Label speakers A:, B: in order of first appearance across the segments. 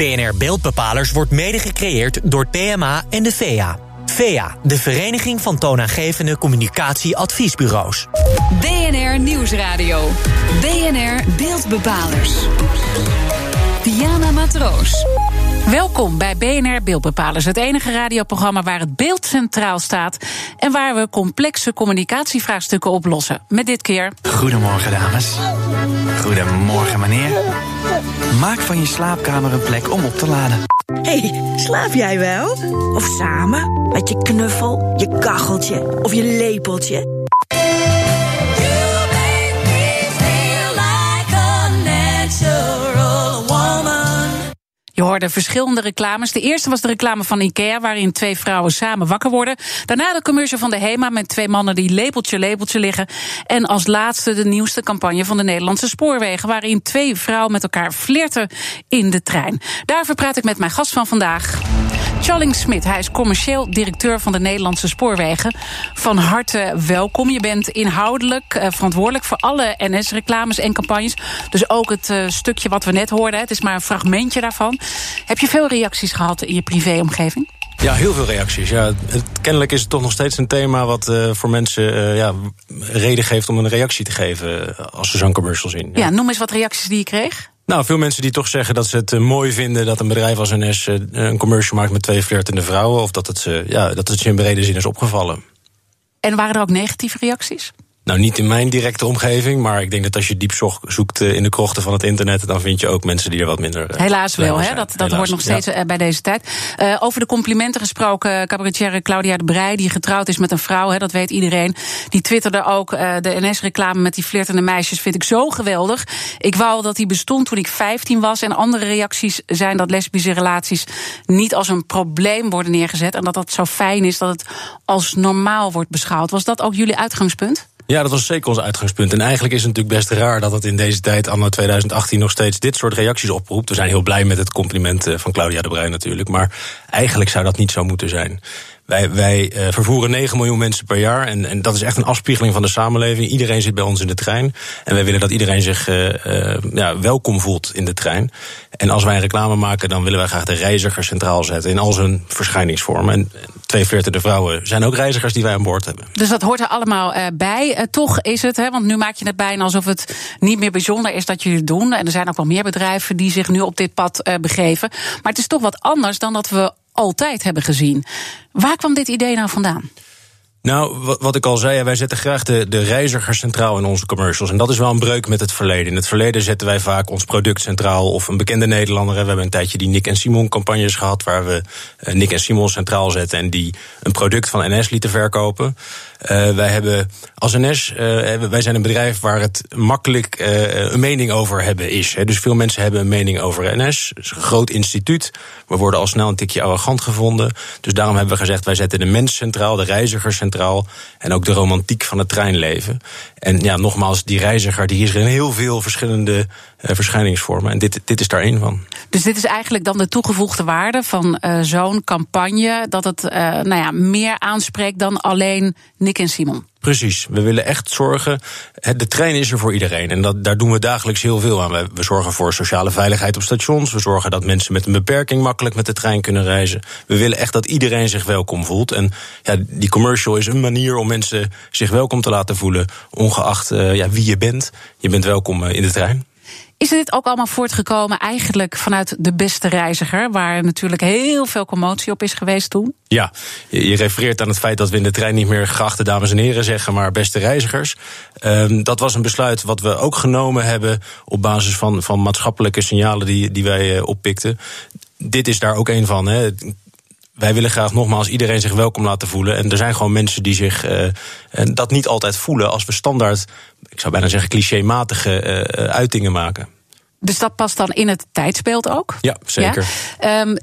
A: BNR Beeldbepalers wordt mede gecreëerd door PMA en de VEA. VEA, de Vereniging van Toonaangevende Communicatieadviesbureaus.
B: BNR Nieuwsradio. BNR Beeldbepalers. Diana Matroos. Welkom bij BNR Beeldbepalers, het enige radioprogramma waar het beeld centraal staat en waar we complexe communicatievraagstukken oplossen. Met dit keer.
C: Goedemorgen, dames. Goedemorgen, meneer. Maak van je slaapkamer een plek om op te laden.
D: hey, slaap jij wel? Of samen? Met je knuffel, je kacheltje of je lepeltje?
B: Hoorde verschillende reclames. De eerste was de reclame van IKEA, waarin twee vrouwen samen wakker worden. Daarna de commercial van de HEMA met twee mannen die lepeltje, lepeltje liggen. En als laatste de nieuwste campagne van de Nederlandse Spoorwegen, waarin twee vrouwen met elkaar flirten in de trein. Daarvoor praat ik met mijn gast van vandaag. Charling Smit, hij is commercieel directeur van de Nederlandse Spoorwegen. Van harte welkom. Je bent inhoudelijk uh, verantwoordelijk voor alle NS-reclames en campagnes. Dus ook het uh, stukje wat we net hoorden, het is maar een fragmentje daarvan. Heb je veel reacties gehad in je privéomgeving?
E: Ja, heel veel reacties. Ja, het, kennelijk is het toch nog steeds een thema wat uh, voor mensen uh, ja, reden geeft om een reactie te geven als ze zo'n commercial zien.
B: Ja. ja, noem eens wat reacties die je kreeg.
E: Nou, veel mensen die toch zeggen dat ze het mooi vinden dat een bedrijf als NS een commercial maakt met twee flirtende vrouwen. Of dat het, uh, ja, dat het ze in brede zin is opgevallen.
B: En waren er ook negatieve reacties?
E: Nou, niet in mijn directe omgeving, maar ik denk dat als je diep zoekt in de krochten van het internet, dan vind je ook mensen die er wat minder.
B: Helaas wel, hè? Dat, dat hoort nog steeds ja. bij deze tijd. Uh, over de complimenten gesproken, cabaretier Claudia de Brij, die getrouwd is met een vrouw, hè, dat weet iedereen. Die twitterde ook: uh, de NS-reclame met die flirtende meisjes vind ik zo geweldig. Ik wou dat die bestond toen ik 15 was. En andere reacties zijn dat lesbische relaties niet als een probleem worden neergezet. En dat dat zo fijn is dat het als normaal wordt beschouwd. Was dat ook jullie uitgangspunt?
E: Ja, dat was zeker ons uitgangspunt. En eigenlijk is het natuurlijk best raar dat het in deze tijd, anno 2018, nog steeds dit soort reacties oproept. We zijn heel blij met het compliment van Claudia de Bruin natuurlijk. Maar eigenlijk zou dat niet zo moeten zijn. Wij, wij uh, vervoeren 9 miljoen mensen per jaar. En, en dat is echt een afspiegeling van de samenleving. Iedereen zit bij ons in de trein. En wij willen dat iedereen zich uh, uh, ja, welkom voelt in de trein. En als wij een reclame maken, dan willen wij graag de reiziger centraal zetten. In al zijn verschijningsvormen. En twee flirtende vrouwen zijn ook reizigers die wij aan boord hebben.
B: Dus dat hoort er allemaal bij. toch is het, hè, want nu maak je het bijna alsof het niet meer bijzonder is dat jullie het doen. En er zijn ook wel meer bedrijven die zich nu op dit pad begeven. Maar het is toch wat anders dan dat we altijd hebben gezien. Waar kwam dit idee nou vandaan?
E: Nou, wat ik al zei, wij zetten graag de, de reiziger centraal in onze commercials. En dat is wel een breuk met het verleden. In het verleden zetten wij vaak ons product centraal of een bekende Nederlander. We hebben een tijdje die Nick en Simon campagnes gehad, waar we Nick en Simon centraal zetten en die een product van NS lieten verkopen. Uh, wij hebben als NS, uh, wij zijn een bedrijf waar het makkelijk een mening over hebben is. Hè. Dus veel mensen hebben een mening over NS. Het is een groot instituut. We worden al snel een tikje arrogant gevonden. Dus daarom hebben we gezegd, wij zetten de mens centraal, de reiziger centraal. En ook de romantiek van het treinleven. En ja, nogmaals, die reiziger die is er in heel veel verschillende verschijningsvormen. En dit, dit is daar één van.
B: Dus dit is eigenlijk dan de toegevoegde waarde van zo'n campagne. Dat het nou ja, meer aanspreekt dan alleen Nick en Simon.
E: Precies. We willen echt zorgen. De trein is er voor iedereen. En dat, daar doen we dagelijks heel veel aan. We zorgen voor sociale veiligheid op stations. We zorgen dat mensen met een beperking makkelijk met de trein kunnen reizen. We willen echt dat iedereen zich welkom voelt. En ja, die commercial is een manier om mensen zich welkom te laten voelen. Ongeacht uh, ja, wie je bent. Je bent welkom in de trein.
B: Is dit ook allemaal voortgekomen eigenlijk vanuit de beste reiziger, waar natuurlijk heel veel commotie op is geweest toen?
E: Ja, je refereert aan het feit dat we in de trein niet meer geachte dames en heren zeggen, maar beste reizigers. Um, dat was een besluit wat we ook genomen hebben op basis van, van maatschappelijke signalen die, die wij uh, oppikten. Dit is daar ook een van. Hè wij willen graag nogmaals iedereen zich welkom laten voelen. En er zijn gewoon mensen die zich uh, dat niet altijd voelen als we standaard, ik zou bijna zeggen, clichématige uh, uitingen maken.
B: Dus dat past dan in het tijdsbeeld ook?
E: Ja, zeker.
B: Ja? Um,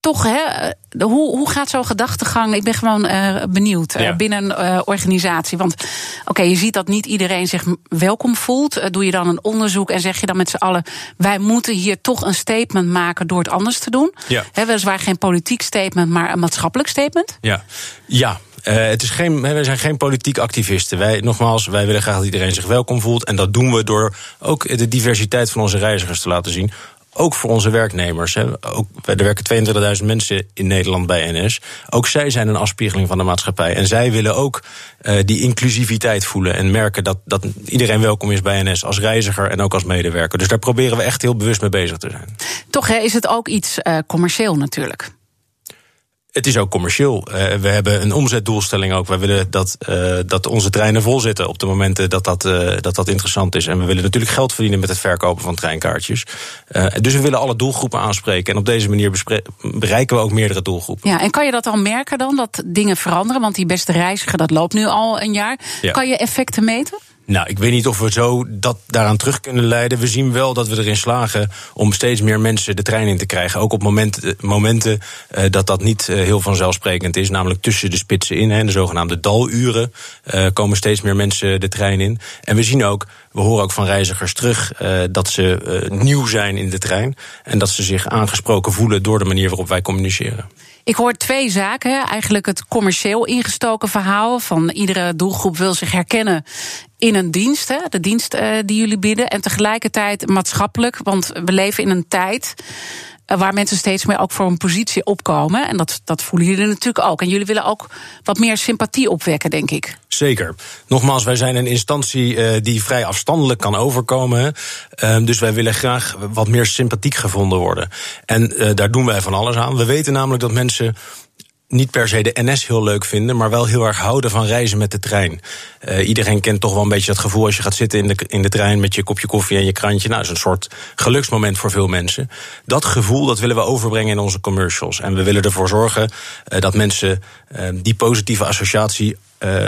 B: toch, hè, hoe, hoe gaat zo'n gedachtegang? Ik ben gewoon uh, benieuwd ja. uh, binnen een uh, organisatie. Want oké, okay, je ziet dat niet iedereen zich welkom voelt. doe je dan een onderzoek en zeg je dan met z'n allen: wij moeten hier toch een statement maken door het anders te doen?
E: Ja.
B: Hè, weliswaar geen politiek statement, maar een maatschappelijk statement?
E: Ja, ja. Uh, het is geen, wij zijn geen politiek activisten. Wij, nogmaals, wij willen graag dat iedereen zich welkom voelt. En dat doen we door ook de diversiteit van onze reizigers te laten zien ook voor onze werknemers. Hè. Ook, er werken 22.000 mensen in Nederland bij NS. Ook zij zijn een afspiegeling van de maatschappij. En zij willen ook uh, die inclusiviteit voelen en merken dat, dat iedereen welkom is bij NS als reiziger en ook als medewerker. Dus daar proberen we echt heel bewust mee bezig te zijn.
B: Toch hè, is het ook iets uh, commercieel natuurlijk
E: het is ook commercieel. Uh, we hebben een omzetdoelstelling ook. Wij willen dat, uh, dat onze treinen vol zitten op de momenten dat dat, uh, dat dat interessant is. En we willen natuurlijk geld verdienen met het verkopen van treinkaartjes. dus we willen alle doelgroepen aanspreken. En op deze manier bereiken we ook meerdere doelgroepen.
B: Ja, en kan je dat al merken dan, dat dingen veranderen? Want die beste reiziger, dat loopt nu al een jaar. Ja. Kan je effecten meten?
E: Nou, ik weet niet of we zo dat daaraan terug kunnen leiden. We zien wel dat we erin slagen om steeds meer mensen de trein in te krijgen. Ook op momenten, momenten uh, dat dat niet uh, heel vanzelfsprekend is. Namelijk tussen de spitsen in, hè, de zogenaamde daluren, komen steeds meer mensen de trein in. En we zien ook, we horen ook van reizigers terug dat ze nieuw zijn in de trein. En dat ze zich aangesproken voelen door de manier waarop wij communiceren.
B: Ik hoor twee zaken. Eigenlijk het commercieel ingestoken verhaal van iedere doelgroep wil zich herkennen in een dienst, hè, de dienst uh, die jullie bieden. En tegelijkertijd maatschappelijk, want we leven in een tijd eh, waar mensen steeds meer ook voor een positie opkomen. En dat, dat voelen jullie natuurlijk ook. En jullie willen ook wat meer sympathie opwekken, denk ik.
E: Zeker. Nogmaals, wij zijn een instantie uh, die vrij afstandelijk kan overkomen. Uh, dus wij willen graag wat meer sympathiek gevonden worden. En daar doen wij van alles aan. We weten namelijk dat mensen niet per se de NS heel leuk vinden, maar wel heel erg houden van reizen met de trein. Uh, iedereen kent toch wel een beetje dat gevoel als je gaat zitten in de, in de trein met je kopje koffie en je krantje. Nou, dat is een soort geluksmoment voor veel mensen. Dat gevoel dat willen we overbrengen in onze commercials. En we willen ervoor zorgen uh, dat mensen uh, die positieve associatie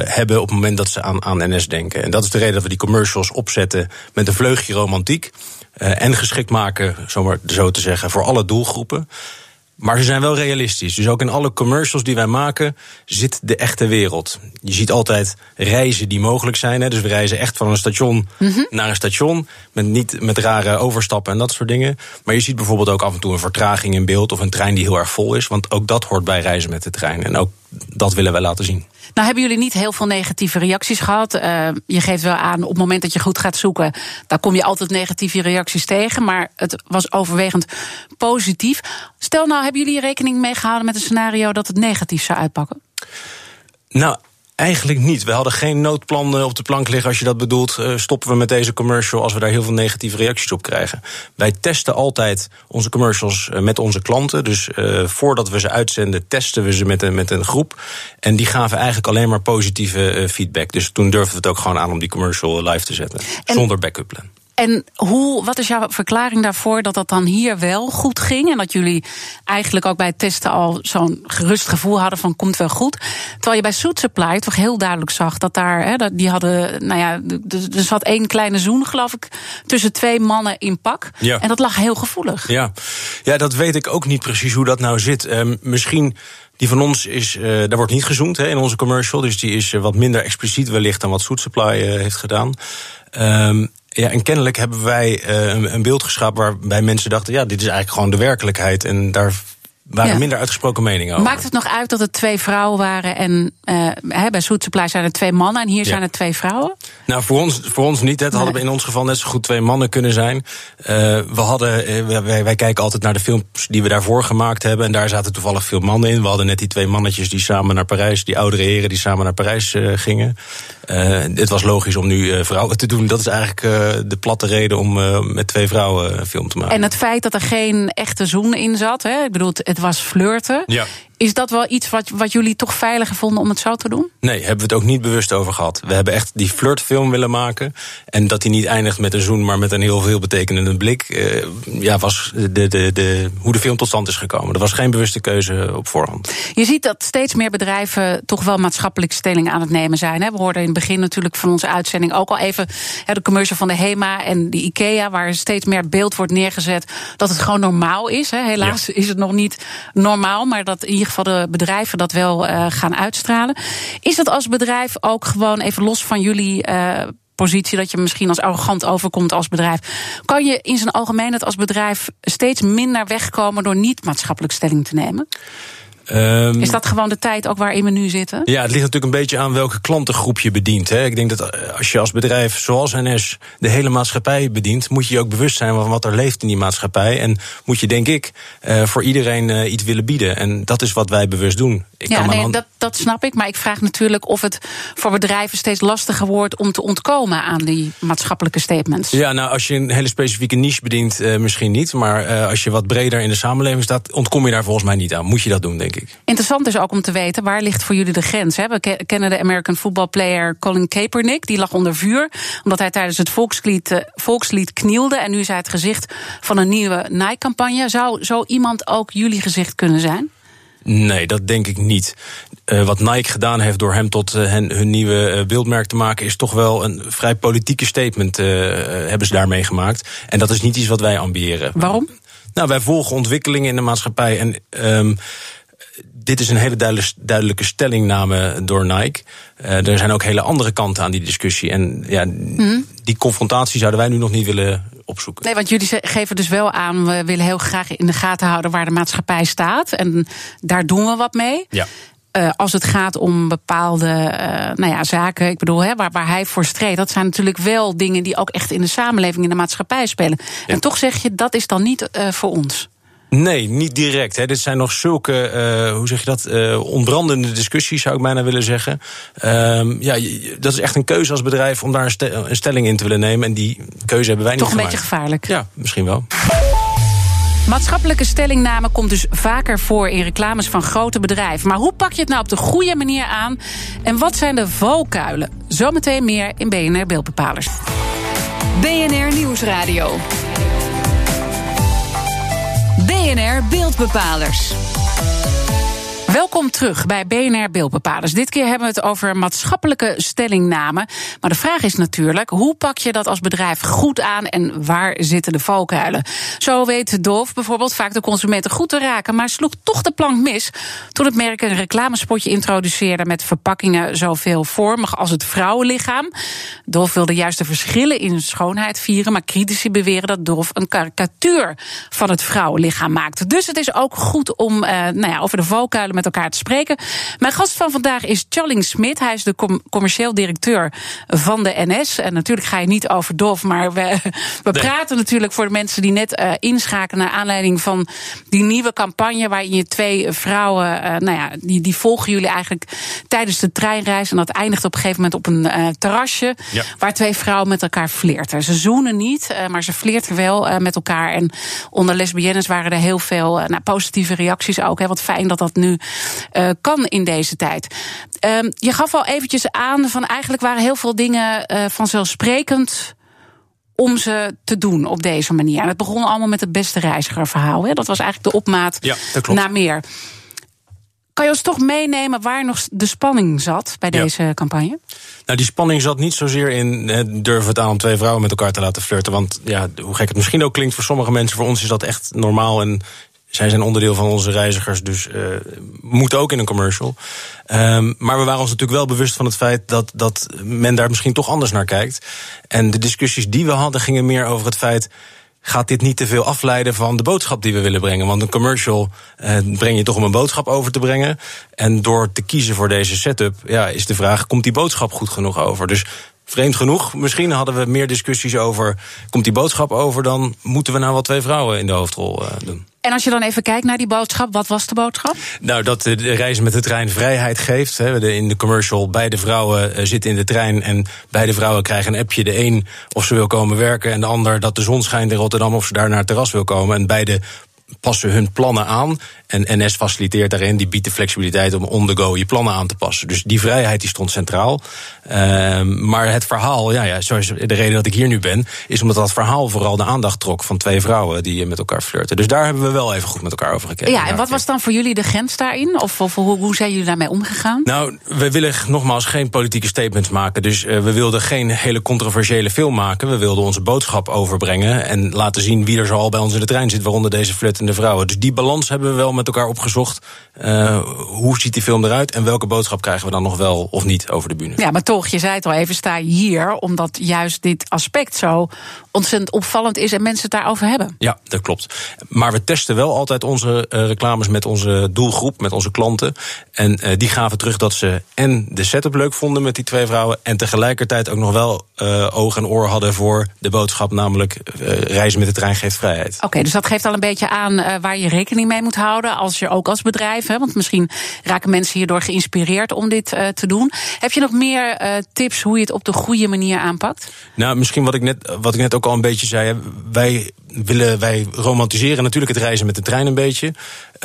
E: hebben op het moment dat ze aan, aan NS denken. En dat is de reden dat we die commercials opzetten met een vleugje romantiek. en geschikt maken, zomaar zo te zeggen, voor alle doelgroepen. Maar ze zijn wel realistisch. Dus ook in alle commercials die wij maken zit de echte wereld. Je ziet altijd reizen die mogelijk zijn. Hè. Dus we reizen echt van een station mm -hmm. naar een station. Met, niet met rare overstappen en dat soort dingen. Maar je ziet bijvoorbeeld ook af en toe een vertraging in beeld. Of een trein die heel erg vol is. Want ook dat hoort bij reizen met de trein. En ook dat willen wij laten zien.
B: Nou hebben jullie niet heel veel negatieve reacties gehad. Uh, je geeft wel aan, op het moment dat je goed gaat zoeken, daar kom je altijd negatieve reacties tegen. Maar het was overwegend positief. Stel nou, hebben jullie rekening mee gehouden met een scenario dat het negatief zou uitpakken?
E: Nou, Eigenlijk niet. We hadden geen noodplan eh, op de plank liggen. Als je dat bedoelt, uh, stoppen we met deze commercial als we daar heel veel negatieve reacties op krijgen. Wij testen altijd onze commercials uh, met onze klanten. Dus uh, voordat we ze uitzenden, testen we ze met een, met een groep. En die gaven eigenlijk alleen maar positieve feedback. Dus toen durfden we het ook gewoon aan om die commercial live te zetten. En zonder backup plan.
B: En hoe, wat is jouw verklaring daarvoor dat dat dan hier wel goed ging? En dat jullie eigenlijk ook bij het testen al zo'n gerust gevoel hadden van komt wel goed. Terwijl je bij Soet Supply toch heel duidelijk zag dat daar, hè, die hadden, nou ja, er zat één kleine zoen, geloof ik, tussen twee mannen in pak. Ja. En dat lag heel gevoelig.
E: Ja. ja, dat weet ik ook niet precies hoe dat nou zit. Um, misschien. Die van ons is, uh, daar wordt niet gezoomd hè, in onze commercial. Dus die is uh, wat minder expliciet wellicht dan wat Soet Supply uh, heeft gedaan. Um, ja, en kennelijk hebben wij uh, een, beeld geschapen waarbij mensen dachten: ja, dit is eigenlijk gewoon de werkelijkheid. En daar waren ja. minder uitgesproken meningen over.
B: Maakt het nog uit dat het twee vrouwen waren en uh, bij Soet Supply zijn er twee mannen en hier ja. zijn er twee vrouwen?
E: Nou, voor ons, voor ons niet. Het hadden nee. in ons geval net zo goed twee mannen kunnen zijn. Uh, we hadden, uh, wij, wij, kijken altijd naar de films die we daarvoor gemaakt hebben. En daar zaten toevallig veel mannen in. We hadden net die twee mannetjes die samen naar Parijs, die oudere heren die samen naar Parijs gingen. het was logisch om nu vrouwen te doen. Dat is eigenlijk de platte reden om met twee vrouwen een film te maken.
B: En het feit dat er geen echte zoen in zat, hè? ik bedoel, het was flirten.
E: Ja.
B: Is dat wel iets wat, wat jullie toch veiliger vonden om het zo te doen?
E: Nee, hebben we het ook niet bewust over gehad. We hebben echt die flirtfilm willen maken. En dat die niet eindigt met een zoen, maar met een heel veel betekenende blik. Uh, ja, was de, de, de, hoe de film tot stand is gekomen. Dat was geen bewuste keuze op voorhand.
B: Je ziet dat steeds meer bedrijven toch wel maatschappelijke stelling aan het nemen zijn. Hè? We hoorden in het begin natuurlijk van onze uitzending ook al even hè, de commercial van de HEMA en de IKEA, waar steeds meer beeld wordt neergezet dat het gewoon normaal is. Hè? Helaas ja. is het nog niet normaal, maar dat in geval de bedrijven dat wel uh, gaan uitstralen. Is dat als bedrijf ook gewoon even los van jullie uh, positie dat je misschien als arrogant overkomt als bedrijf. Kan je in zijn algemeenheid als bedrijf steeds minder wegkomen door niet maatschappelijk stelling te nemen? Um, is dat gewoon de tijd ook waarin we nu zitten?
E: Ja, het ligt natuurlijk een beetje aan welke klantengroep je bedient. Hè. Ik denk dat eh, als je als bedrijf zoals NS de hele maatschappij bedient, moet je je ook bewust zijn van wat er leeft in die maatschappij. En moet je, denk ik, uh, voor iedereen uh, iets willen bieden. En dat is wat wij bewust doen.
B: Ik ja, nee, dat, dat snap ik. Maar ik vraag natuurlijk of het voor bedrijven steeds lastiger wordt om te ontkomen aan die maatschappelijke statements.
E: Ja, nou, als je een hele specifieke niche bedient, uh, misschien niet. Maar als je wat breder in de samenleving staat, ontkom je daar volgens mij niet aan. Moet je dat doen, denk ik.
B: Interessant is ook om te weten, waar ligt voor jullie de grens? Hè? We kennen de American football player Colin Kaepernick. Die lag onder vuur, omdat hij tijdens het volkslied, uh, volkslied knielde. En nu is hij het gezicht van een nieuwe Nike-campagne. Zou zo iemand ook jullie gezicht kunnen zijn?
E: Nee, dat denk ik niet. Uh, wat Nike gedaan heeft door hem tot uh, hen, hun nieuwe uh, beeldmerk te maken, is toch wel een vrij politieke statement hebben ze daarmee gemaakt. En dat is niet iets wat wij ambiëren.
B: Waarom?
E: Nou, wij volgen ontwikkelingen in de maatschappij. En um, dit is een hele duidelijke stellingname door Nike. Uh, er zijn ook hele andere kanten aan die discussie. En ja, hmm. die confrontatie zouden wij nu nog niet willen opzoeken.
B: Nee, want jullie geven dus wel aan, we willen heel graag in de gaten houden waar de maatschappij staat. En daar doen we wat mee.
E: Ja.
B: Uh, als het gaat om bepaalde uh, nou ja, zaken, ik bedoel, hè, waar, waar hij voor streed, dat zijn natuurlijk wel dingen die ook echt in de samenleving, in de maatschappij spelen. Ja. En toch zeg je, dat is dan niet uh, voor ons.
E: Nee, niet direct. Hè. Dit zijn nog zulke, uh, hoe zeg je dat, uh, ontbrandende discussies, zou ik bijna willen zeggen. Uh, ja, dat is echt een keuze als bedrijf om daar een, ste een, stelling in te willen nemen. En die keuze hebben wij
B: Toch
E: niet
B: Toch een beetje gevaarlijk.
E: Ja, misschien wel.
B: Maatschappelijke stellingname komt dus vaker voor in reclames van grote bedrijven. Maar hoe pak je het nou op de goede manier aan? En wat zijn de valkuilen? Zometeen meer in BNR Beeldbepalers.
F: BNR Nieuwsradio. BNR Beeldbepalers.
B: Welkom terug bij BNR Beeldbepalers. Dit keer hebben we het over maatschappelijke stellingname. Maar de vraag is natuurlijk, hoe pak je dat als bedrijf goed aan en waar zitten de valkuilen? Zo weet Doof bijvoorbeeld vaak de consumenten goed te raken, maar sloeg toch de plank mis toen het merk een reclamespotje introduceerde met verpakkingen zo veelvormig als het vrouwenlichaam. Doof wilde juist de verschillen in schoonheid vieren, maar critici beweren dat Doof een karikatuur van het vrouwenlichaam maakt. Dus het is ook goed om uh, nou ja, over de valkuilen met elkaar te spreken. Mijn gast van vandaag is Charling Smit. Hij is de com commercieel directeur van de NS. En natuurlijk ga je niet over dof, maar we, we praten natuurlijk voor de mensen die net uh, inschakelen naar aanleiding van die nieuwe campagne waarin je twee vrouwen, uh, nou ja, die, die volgen jullie eigenlijk tijdens de treinreis. En dat eindigt op een gegeven moment op een uh, terrasje ja. waar twee vrouwen met elkaar flirten. Ze zoenen niet, maar ze flirten wel met elkaar. En onder lesbiennes waren er heel veel nou, positieve reacties ook. Hè. Wat fijn dat dat nu uh, kan in deze tijd. Uh, je gaf al eventjes aan van eigenlijk waren heel veel dingen uh, vanzelfsprekend om ze te doen op deze manier. En het begon allemaal met het beste reizigerverhaal. Hè? Dat was eigenlijk de opmaat
E: ja,
B: naar meer. Kan je ons toch meenemen waar nog de spanning zat bij deze campagne?
E: Nou, die spanning zat niet zozeer in hè, durven het aan om twee vrouwen met elkaar te laten flirten. Want ja, hoe gek het misschien ook klinkt voor sommige mensen, voor ons is dat echt normaal en zij zijn onderdeel van onze reizigers, dus uh, moeten ook in een commercial. Um, maar we waren ons natuurlijk wel bewust van het feit dat, dat men daar misschien toch anders naar kijkt. En de discussies die we hadden gingen meer over het feit. Gaat dit niet te veel afleiden van de boodschap die we willen brengen? Want een commercial uh, breng je toch om een boodschap over te brengen. En door te kiezen voor deze setup, ja, is de vraag: komt die boodschap goed genoeg over? Dus vreemd genoeg, misschien hadden we meer discussies over: komt die boodschap over, dan moeten we nou wel twee vrouwen in de hoofdrol uh, doen.
B: En als je dan even kijkt naar die boodschap, wat was de boodschap?
E: Nou, dat de reizen met de trein vrijheid geeft. In de commercial, beide vrouwen eh, zitten in de trein en beide vrouwen krijgen een appje. De een of ze wil komen werken en de ander dat de zon schijnt in Rotterdam of ze daar naar het terras wil komen. En beide passen hun plannen aan. En NS faciliteert daarin, die biedt de flexibiliteit om on the go je plannen aan te passen. Dus die vrijheid die stond centraal. Uh, maar het verhaal, ja, ja, zoals de reden dat ik hier nu ben, is omdat dat verhaal vooral de aandacht trok van twee vrouwen die met elkaar flirten. Dus daar hebben we wel even goed met elkaar over gekeken.
B: Ja, en wat was dan voor jullie de grens daarin? Of, of hoe, hoe, zijn jullie daarmee omgegaan?
E: Nou, we willen nogmaals geen politieke statements maken. Dus uh, we wilden geen hele controversiële film maken. We wilden onze boodschap overbrengen en laten zien wie er zo al bij ons in de trein zit, waaronder deze flirt zittende vrouwen. Dus die balans hebben we wel met elkaar opgezocht. Uh, hoe ziet die film eruit en welke boodschap krijgen we dan nog wel of niet over de bühne?
B: Ja, maar toch, je zei het al even, sta je hier omdat juist dit aspect zo ontzettend opvallend is en mensen het daarover hebben.
E: Ja, dat klopt. Maar we testen wel altijd onze uh, reclames met onze doelgroep, met onze klanten. En uh, die gaven terug dat ze en de setup leuk vonden met die twee vrouwen en tegelijkertijd ook nog wel oog en oor hadden voor de boodschap, namelijk reizen met de trein geeft vrijheid.
B: Oké, okay, dus dat geeft al een beetje aan waar je rekening mee moet houden als je ook als bedrijf, hè, want misschien raken mensen hierdoor geïnspireerd om dit te doen. Heb je nog meer tips hoe je het op de goede manier aanpakt?
E: Nou, misschien wat ik net, wat ik net ook al een beetje zei. Wij, willen, wij romantiseren natuurlijk het reizen met de trein een beetje.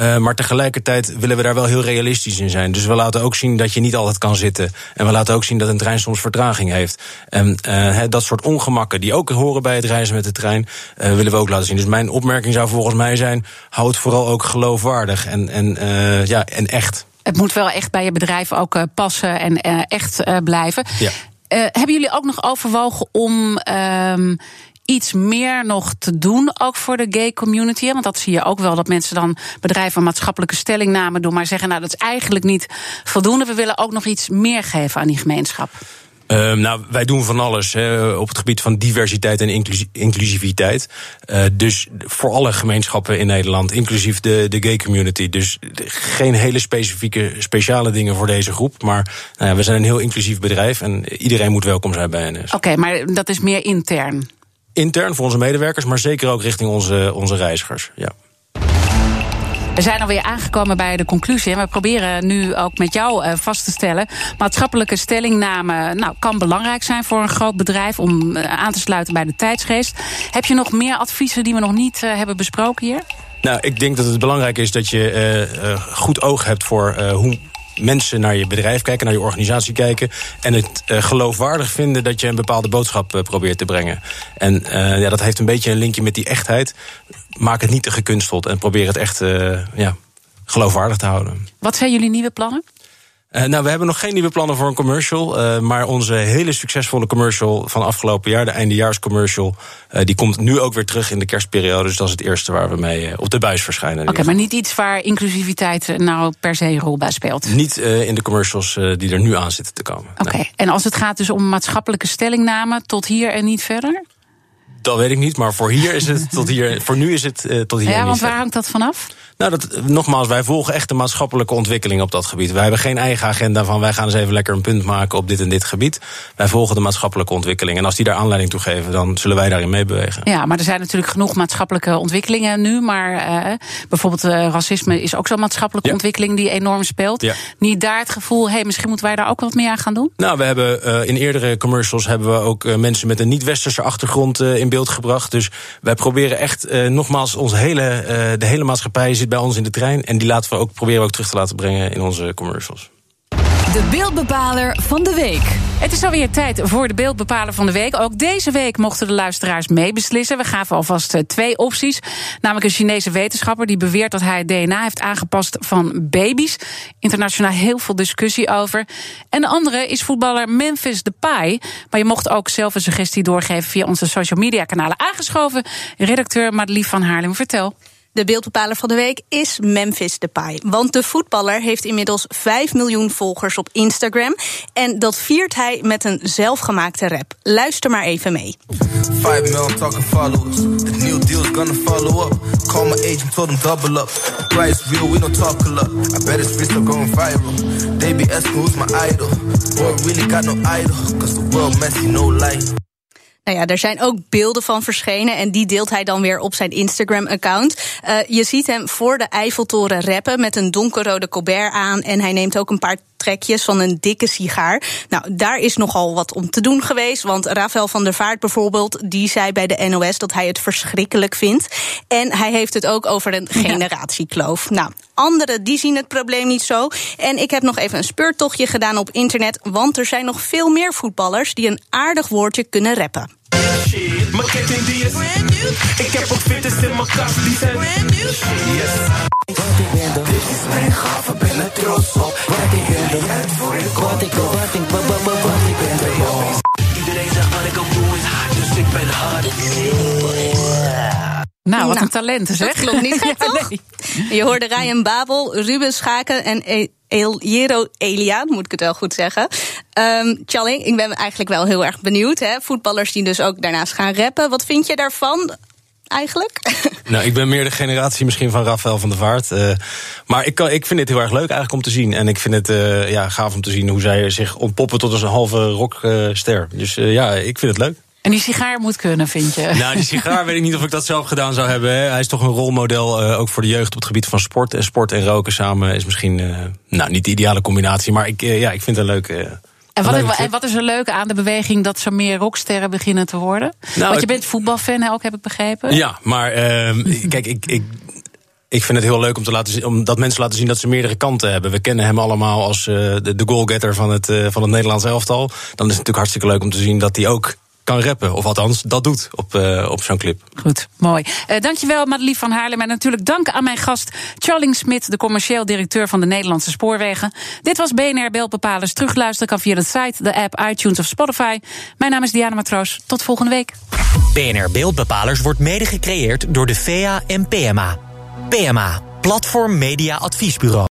E: Uh, maar tegelijkertijd willen we daar wel heel realistisch in zijn. Dus we laten ook zien dat je niet altijd kan zitten. En we laten ook zien dat een trein soms vertraging heeft. En uh, dat soort ongemakken die ook horen bij het reizen met de trein, uh, willen we ook laten zien. Dus mijn opmerking zou volgens mij zijn: hou het vooral ook geloofwaardig en, en, ja, en echt.
B: Het moet wel echt bij je bedrijf ook passen en echt blijven. Ja. hebben jullie ook nog overwogen om um, iets meer nog te doen, ook voor de gay community? Want dat zie je ook wel, dat mensen dan bedrijven maatschappelijke stellingname doen, maar zeggen, nou dat is eigenlijk niet voldoende. We willen ook nog iets meer geven aan die gemeenschap.
E: Uh, nou, wij doen van alles hè, op het gebied van diversiteit en inclusiviteit. Uh, dus voor alle gemeenschappen in Nederland, inclusief de, de gay community. Dus geen hele specifieke, speciale dingen voor deze groep. Maar nou ja, we zijn een heel inclusief bedrijf en iedereen moet welkom zijn bij NS.
B: Oké, maar dat is meer intern?
E: Intern voor onze medewerkers, maar zeker ook richting onze, onze reizigers. Ja.
B: We zijn alweer aangekomen bij de conclusie. En we proberen nu ook met jou eh, vast te stellen. Maatschappelijke stellingname nou, kan belangrijk zijn voor een groot bedrijf om eh, aan te sluiten bij de tijdsgeest. Heb je nog meer adviezen die we nog niet uh, hebben besproken hier?
E: Nou, ik denk dat het belangrijk is dat je uh, goed oog hebt voor hoe mensen naar je bedrijf kijken, naar je organisatie kijken. En het uh, geloofwaardig vinden dat je een bepaalde boodschap uh, probeert te brengen. En uh, ja, dat heeft een beetje een linkje met die echtheid. Maak het niet te gekunsteld en probeer het echt ja, geloofwaardig te houden.
B: Wat zijn jullie nieuwe plannen?
E: Uh, nou, we hebben nog geen nieuwe plannen voor een commercial. Uh, maar onze hele succesvolle commercial van afgelopen jaar, de eindejaarscommercial, uh, die komt nu ook weer terug in de kerstperiode. Dus dat is het eerste waar we mee op de buis verschijnen.
B: Oké, okay, maar niet iets waar inclusiviteit nou per se een rol bij speelt?
E: Niet in de commercials die er nu aan zitten te komen.
B: Oké, nee. en als het gaat dus om maatschappelijke stellingname, tot hier en niet verder?
E: Dat weet ik niet, maar voor hier is het tot hier. Voor nu is het tot hier.
B: Ja, want waar hangt dat vanaf?
E: Nou, dat, nogmaals, wij volgen echt de maatschappelijke ontwikkeling op dat gebied. Wij hebben geen eigen agenda van wij gaan eens even lekker een punt maken op dit en dit gebied. Wij volgen de maatschappelijke ontwikkeling. En als die daar aanleiding toe geven, dan zullen wij daarin meebewegen.
B: Ja, maar er zijn natuurlijk genoeg maatschappelijke ontwikkelingen nu. Maar uh, bijvoorbeeld uh, racisme is ook zo'n maatschappelijke ja. ontwikkeling die enorm speelt. Ja. Niet daar het gevoel, hé, hey, misschien moeten wij daar ook wat meer aan gaan doen?
E: Nou, we hebben uh, in eerdere commercials hebben we ook mensen met een niet-westerse achtergrond in beeld gebracht. Dus wij proberen echt, nogmaals, onze hele, de hele maatschappij zit bij ons in de trein. En die laten we ook proberen we ook terug te laten brengen in onze commercials.
F: De beeldbepaler van de week.
B: Het is alweer tijd voor de beeldbepaler van de week. Ook deze week mochten de luisteraars meebeslissen. We gaven alvast twee opties. Namelijk een Chinese wetenschapper die beweert dat hij het DNA heeft aangepast van baby's. Internationaal heel veel discussie over. En de andere is voetballer Memphis Depay. Maar je mocht ook zelf een suggestie doorgeven via onze social media kanalen. Aangeschoven redacteur Madelief van Haarlem. Vertel.
G: De beeldbepaler van de week is Memphis Depay. Want de voetballer heeft inmiddels 5 miljoen volgers op Instagram. En dat viert hij met een zelfgemaakte rap. Luister maar even mee. 5 million talking followers. The new deal's gonna follow up. Call my agent, told him double up. Price real, we don't talk a lot. I bet it's still going viral. They be asking who's my idol. Boy, really got no idol. Cause the world messy, no light. Nou ja, er zijn ook beelden van verschenen en die deelt hij dan weer op zijn Instagram-account. Uh, je ziet hem voor de Eiffeltoren rappen met een donkerrode colbert aan en hij neemt ook een paar trekjes van een dikke sigaar. Nou, daar is nogal wat om te doen geweest. Want Rafael van der Vaart bijvoorbeeld, die zei bij de NOS dat hij het verschrikkelijk vindt. En hij heeft het ook over een generatiekloof. Nou, anderen die zien het probleem niet zo. En ik heb nog even een speurtochtje gedaan op internet. Want er zijn nog veel meer voetballers die een aardig woordje kunnen rappen. Shit, mijn ketting die is brand new. Ik heb ook fitters in mijn kast, die zijn brand new. Yes. Wat ik ben, dit is mijn gave, ben er trots op. Wat ik ben, uitvoer, wat ik wat ik, wat, wat, wat ik ben, de Iedereen zegt wat ik ook doe is hard, dus ik ben hard.
B: Nou, wat
G: Nou,
B: een talent, zeg.
G: Dat klopt niet gek,
B: Ja,
G: toch?
B: nee.
G: Je hoorde Ryan Babel, Ruben Schaken en E- Jero Elia, moet ik het wel goed zeggen. Ehm Charlie, ik ben eigenlijk wel heel erg benieuwd. Hè? Voetballers die dus ook daarnaast gaan rappen. Wat vind je daarvan eigenlijk?
E: Nou, ik ben meer de generatie misschien van Rafael van der Vaart. eh, maar ik, kan, ik vind het heel erg leuk eigenlijk om te zien. En ik vind het eh, ja, gaaf om te zien hoe zij zich ontpoppen tot als een halve rockster. dus eh, ja, ik vind het leuk.
B: En die sigaar moet kunnen, vind je?
E: Nou, die sigaar weet ik niet of ik dat zelf gedaan zou hebben. Hè. Hij is toch een rolmodel, eh, ook voor de jeugd op het gebied van sport. En sport en roken samen is misschien eh, nou, niet de ideale combinatie. Maar ik, eh, ja, ik vind het een leuk... eh,
B: En wat,
E: leuke
B: en
E: tip.
B: wat is er leuk aan de beweging dat zo meer rocksterren beginnen te worden? Want je
E: Nou,
B: bent voetbalfan ook, heb ik begrepen.
E: Ja, maar ehm, kijk, ik, ik, ik vind het heel leuk om, te laten zien, om dat mensen laten zien dat ze meerdere kanten hebben. We kennen hem allemaal als de, de goalgetter van het, van het Nederlands elftal. Dan is het natuurlijk hartstikke leuk om te zien dat hij ook kan rappen. Of althans, dat doet op, eh, op zo'n clip.
B: Goed, mooi. Eh dankjewel, Madelief van Haarlem. En natuurlijk dank aan mijn gast Charling Smit, de commercieel directeur van de Nederlandse Spoorwegen. Dit was BNR Beeldbepalers. Terugluisteren kan via de site, de app, iTunes of Spotify. Mijn naam is Diana Matroos. Tot volgende week.
A: BNR Beeldbepalers wordt mede gecreëerd door de VEA en PMA. PMA, Platform Media Adviesbureau.